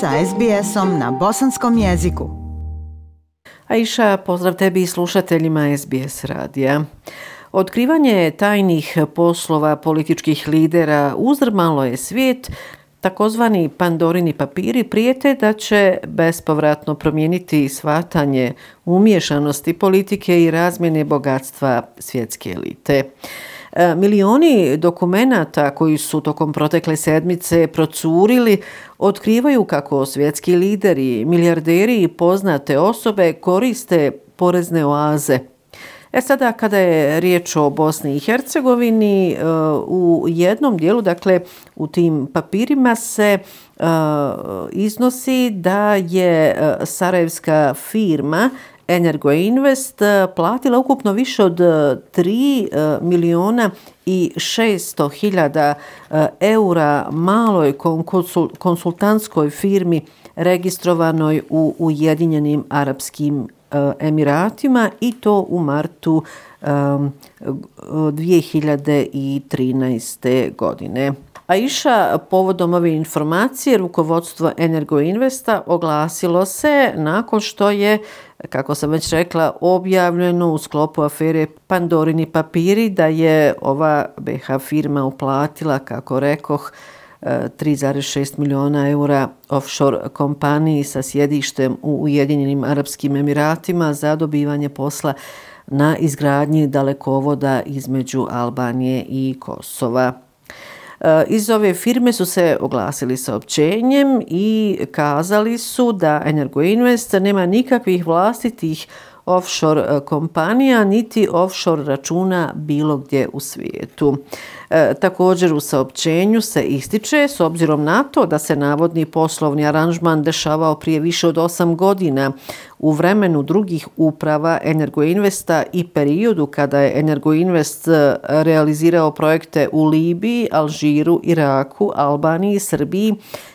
sa SBS-om na bosanskom jeziku. Aisha, pozdrav tebi i slušateljima SBS radija. Otkrivanje tajnih poslova političkih lidera uzrmalo je svijet, takozvani pandorini papiri prijete da će bespovratno promijeniti svatanje umješanosti politike i razmjene bogatstva svjetske elite. E, milioni dokumenata koji su tokom protekle sedmice procurili otkrivaju kako svjetski lideri, milijarderi i poznate osobe koriste porezne oaze. E sada kada je riječ o Bosni i Hercegovini, e, u jednom dijelu, dakle u tim papirima se e, iznosi da je sarajevska firma Energoinvest eh, platila ukupno više od eh, 3 eh, miliona i 600 hiljada eura maloj konsultantskoj firmi registrovanoj u Ujedinjenim Arabskim Emiratima i to u martu 2013. godine. A iša povodom ove informacije, rukovodstvo Energoinvesta oglasilo se nakon što je, kako sam već rekla, objavljeno u sklopu afere Pandorini papiri da je ova BH firma uplatila, kako rekoh, e, 3,6 miliona eura offshore kompaniji sa sjedištem u Ujedinjenim Arabskim Emiratima za dobivanje posla na izgradnji dalekovoda između Albanije i Kosova. Eh, iz ove firme su se oglasili saopćenjem i kazali su da Energoinvest nema nikakvih vlastitih offshore eh, kompanija niti offshore računa bilo gdje u svijetu. E, također u saopćenju se ističe s obzirom na to da se navodni poslovni aranžman dešavao prije više od 8 godina u vremenu drugih uprava Energoinvesta i periodu kada je Energoinvest e, realizirao projekte u Libiji, Alžiru, Iraku, Albaniji, Srbiji,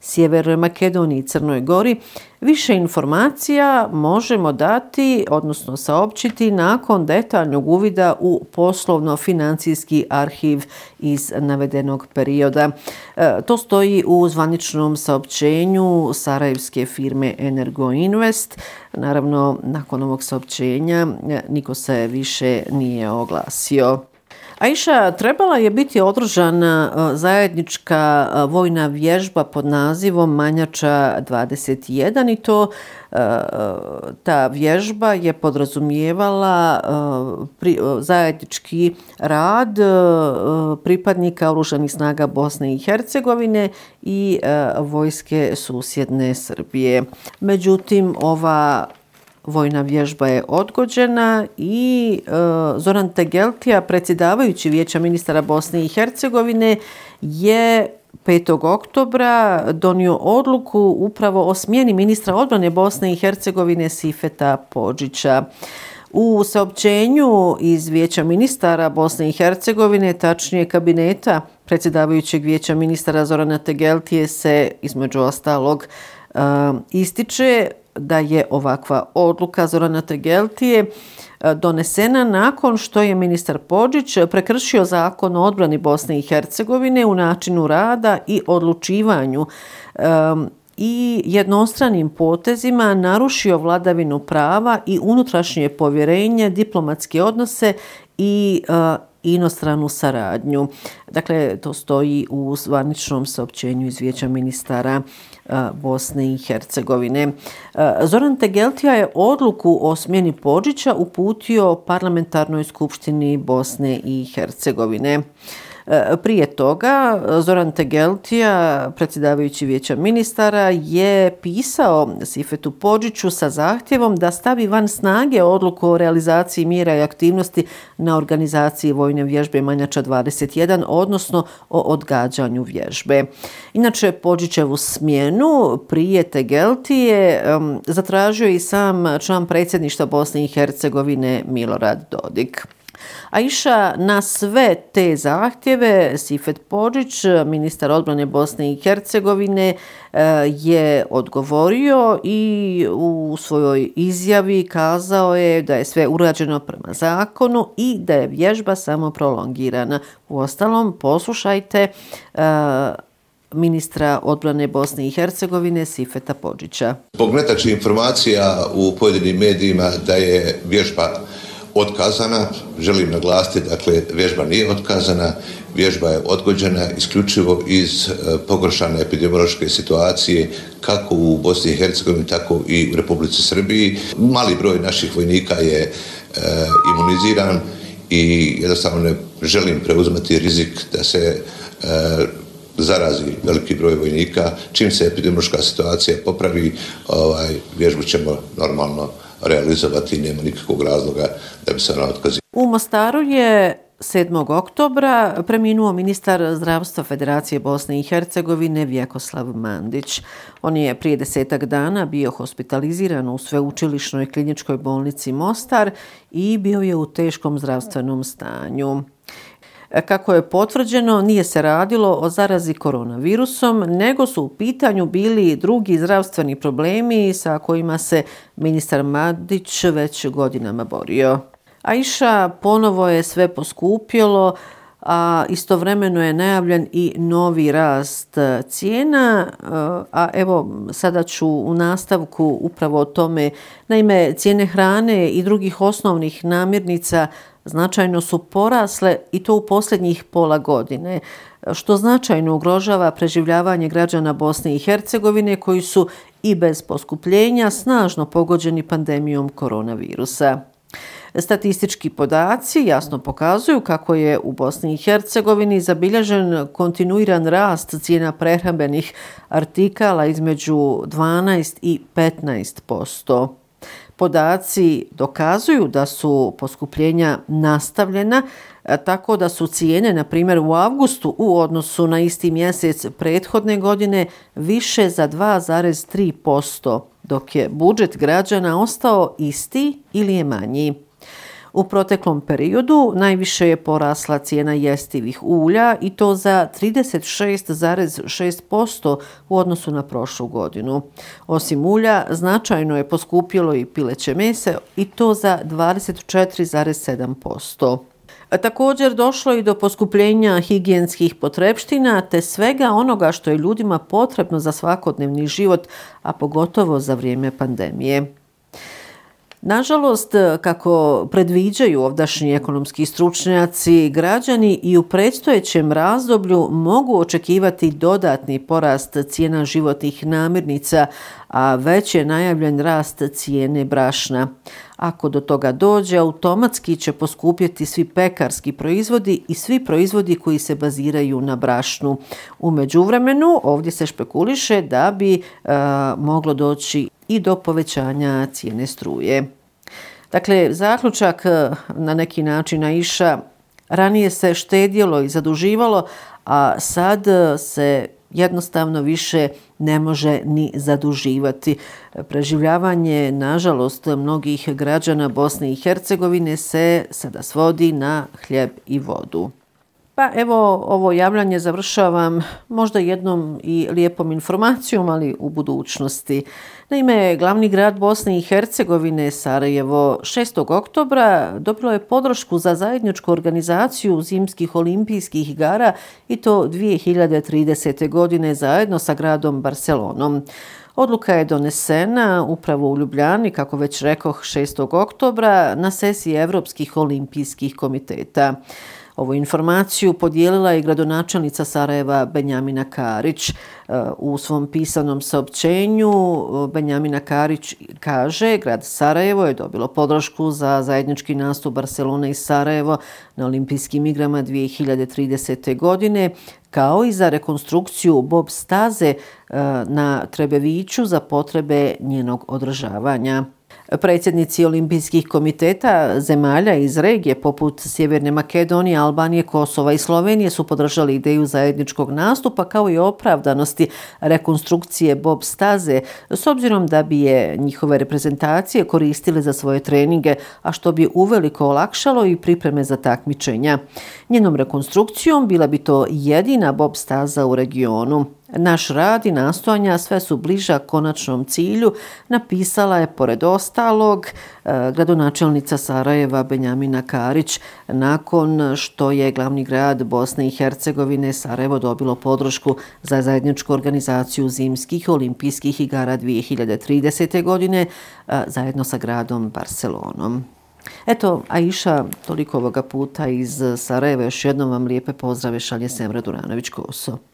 Sjevernoj Makedoniji i Crnoj Gori, više informacija možemo dati, odnosno saopćiti, nakon detaljnog uvida u poslovno-financijski arhiv iz navedenog perioda. E, to stoji u zvaničnom saopćenju Sarajevske firme Energoinvest Naravno, nakon ovog saopćenja niko se više nije oglasio. Aisha, trebala je biti održana e, zajednička e, vojna vježba pod nazivom Manjača 21 i to e, ta vježba je podrazumijevala zajednički rad pripadnika oružanih snaga Bosne i Hercegovine i vojske susjedne Srbije. Međutim, ova Vojna vježba je odgođena i e, Zoran Tegeltija, predsjedavajući vijeća ministara Bosne i Hercegovine, je 5. oktobra donio odluku upravo o smjeni ministra odbrane Bosne i Hercegovine Sifeta Pođića. U saopćenju iz vijeća ministara Bosne i Hercegovine, tačnije kabineta predsjedavajućeg vijeća ministara Zorana Tegeltije se između ostalog e, ističe da je ovakva odluka Zorana Tegeltije e, donesena nakon što je ministar Pođić prekršio zakon o odbrani Bosne i Hercegovine u načinu rada i odlučivanju um, i jednostranim potezima narušio vladavinu prava i unutrašnje povjerenje, diplomatske odnose i uh, inostranu saradnju. Dakle, to stoji u zvaničnom saopćenju iz vijeća ministara Bosne i Hercegovine. Zoran Tegeltija je odluku o smjeni Pođića uputio parlamentarnoj skupštini Bosne i Hercegovine. E, prije toga, Zoran Tegeltija, predsjedavajući vijeća ministara, je pisao Sifetu Pođiću sa zahtjevom da stavi van snage odluku o realizaciji mira i aktivnosti na organizaciji vojne vježbe Manjača 21, odnosno o odgađanju vježbe. Inače, Pođićevu smjenu prije Tegeltije zatražio i sam član predsjedništva Bosne i Hercegovine Milorad Dodik. A iša na sve te zahtjeve Sifet Pođić, ministar odbrane Bosne i Hercegovine, e, je odgovorio i u svojoj izjavi kazao je da je sve urađeno prema zakonu i da je vježba samo prolongirana. U ostalom, poslušajte, e, ministra odbrane Bosne i Hercegovine Sifeta Pođića. Zbog netačnih informacija u pojedinim medijima da je vježba otkazana, želim naglasiti, dakle, vježba nije otkazana, vježba je odgođena isključivo iz e, pogoršane epidemiološke situacije kako u Bosni i Hercegovini, tako i u Republici Srbiji. Mali broj naših vojnika je e, imuniziran i jednostavno ne želim preuzmati rizik da se e, zarazi veliki broj vojnika. Čim se epidemiološka situacija popravi, ovaj, vježbu ćemo normalno realizovati i nema nikakvog razloga da bi se ona otkazila. U Mostaru je 7. oktobra preminuo ministar zdravstva Federacije Bosne i Hercegovine Vjekoslav Mandić. On je prije desetak dana bio hospitaliziran u sveučilišnoj kliničkoj bolnici Mostar i bio je u teškom zdravstvenom stanju. E, kako je potvrđeno, nije se radilo o zarazi koronavirusom, nego su u pitanju bili drugi zdravstveni problemi sa kojima se ministar Madić već godinama borio. Aisha ponovo je sve poskupjelo, a istovremeno je najavljen i novi rast e, cijena, e, a evo sada ću u nastavku upravo o tome. Naime, cijene hrane i drugih osnovnih namirnica značajno su porasle i to u posljednjih pola godine, što značajno ugrožava preživljavanje građana Bosne i Hercegovine koji su i bez poskupljenja snažno pogođeni pandemijom koronavirusa. Statistički podaci jasno pokazuju kako je u Bosni i Hercegovini zabilježen kontinuiran rast cijena prehrambenih artikala između 12 i 15 posto. Podaci dokazuju da su poskupljenja nastavljena, tako da su cijene, na primjer u avgustu, u odnosu na isti mjesec prethodne godine više za 2,3 posto, dok je budžet građana ostao isti ili je manji. U proteklom periodu najviše je porasla cijena jestivih ulja i to za 36,6% u odnosu na prošlu godinu. Osim ulja, značajno je poskupilo i pileće mese i to za 24,7%. Također došlo i do poskupljenja higijenskih potrebština te svega onoga što je ljudima potrebno za svakodnevni život, a pogotovo za vrijeme pandemije. Nažalost, e, kako predviđaju ovdašnji ekonomski stručnjaci, građani i u predstojećem razdoblju mogu očekivati dodatni porast cijena životnih namirnica, a već je najavljen rast cijene brašna. Ako do toga dođe, automatski će poskupjeti svi pekarski proizvodi i svi proizvodi koji se baziraju na brašnu. U međuvremenu ovdje se špekuliše da bi e, moglo doći i do povećanja cijene struje. Dakle, zaključak eh, na neki način naiša ranije se štedjelo i zaduživalo, a sad eh, se jednostavno više ne može ni zaduživati. Preživljavanje, nažalost, mnogih građana Bosne i Hercegovine se sada svodi na hljeb i vodu. Pa evo, ovo javljanje završavam možda jednom i lijepom informacijom, ali u budućnosti. Naime, glavni grad Bosne i Hercegovine, Sarajevo, 6. oktobra dobilo je podršku za zajedničku organizaciju zimskih olimpijskih igara i to 2030. godine zajedno sa gradom Barcelonom. Odluka je donesena upravo u Ljubljani, kako već rekoh, 6. oktobra na sesiji Evropskih olimpijskih komiteta. Ovu informaciju podijelila je gradonačelnica Sarajeva Benjamina Karić. E, u svom pisanom saopćenju e, Benjamina Karić kaže grad Sarajevo je dobilo podršku za zajednički nastup Barcelona i Sarajevo na olimpijskim igrama 2030. godine kao i za rekonstrukciju Bob Staze e, na Trebeviću za potrebe njenog održavanja. Predsjednici olimpijskih komiteta zemalja iz regije poput Sjeverne Makedonije, Albanije, Kosova i Slovenije su podržali ideju zajedničkog nastupa kao i opravdanosti rekonstrukcije Bob Staze s obzirom da bi je njihove reprezentacije koristile za svoje treninge, a što bi uveliko olakšalo i pripreme za takmičenja. Njenom rekonstrukcijom bila bi to jedina Bob Staza u regionu. Naš rad i nastojanja sve su bliža konačnom cilju, napisala je pored ostalog e, gradonačelnica Sarajeva Benjamina Karić nakon što je glavni grad Bosne i Hercegovine Sarajevo dobilo podršku za zajedničku organizaciju zimskih olimpijskih igara 2030. godine e, zajedno sa gradom Barcelonom. Eto, Aisha, toliko ovoga puta iz Sarajeva. Još jednom vam lijepe pozdrave šalje Semra Duranović-Koso.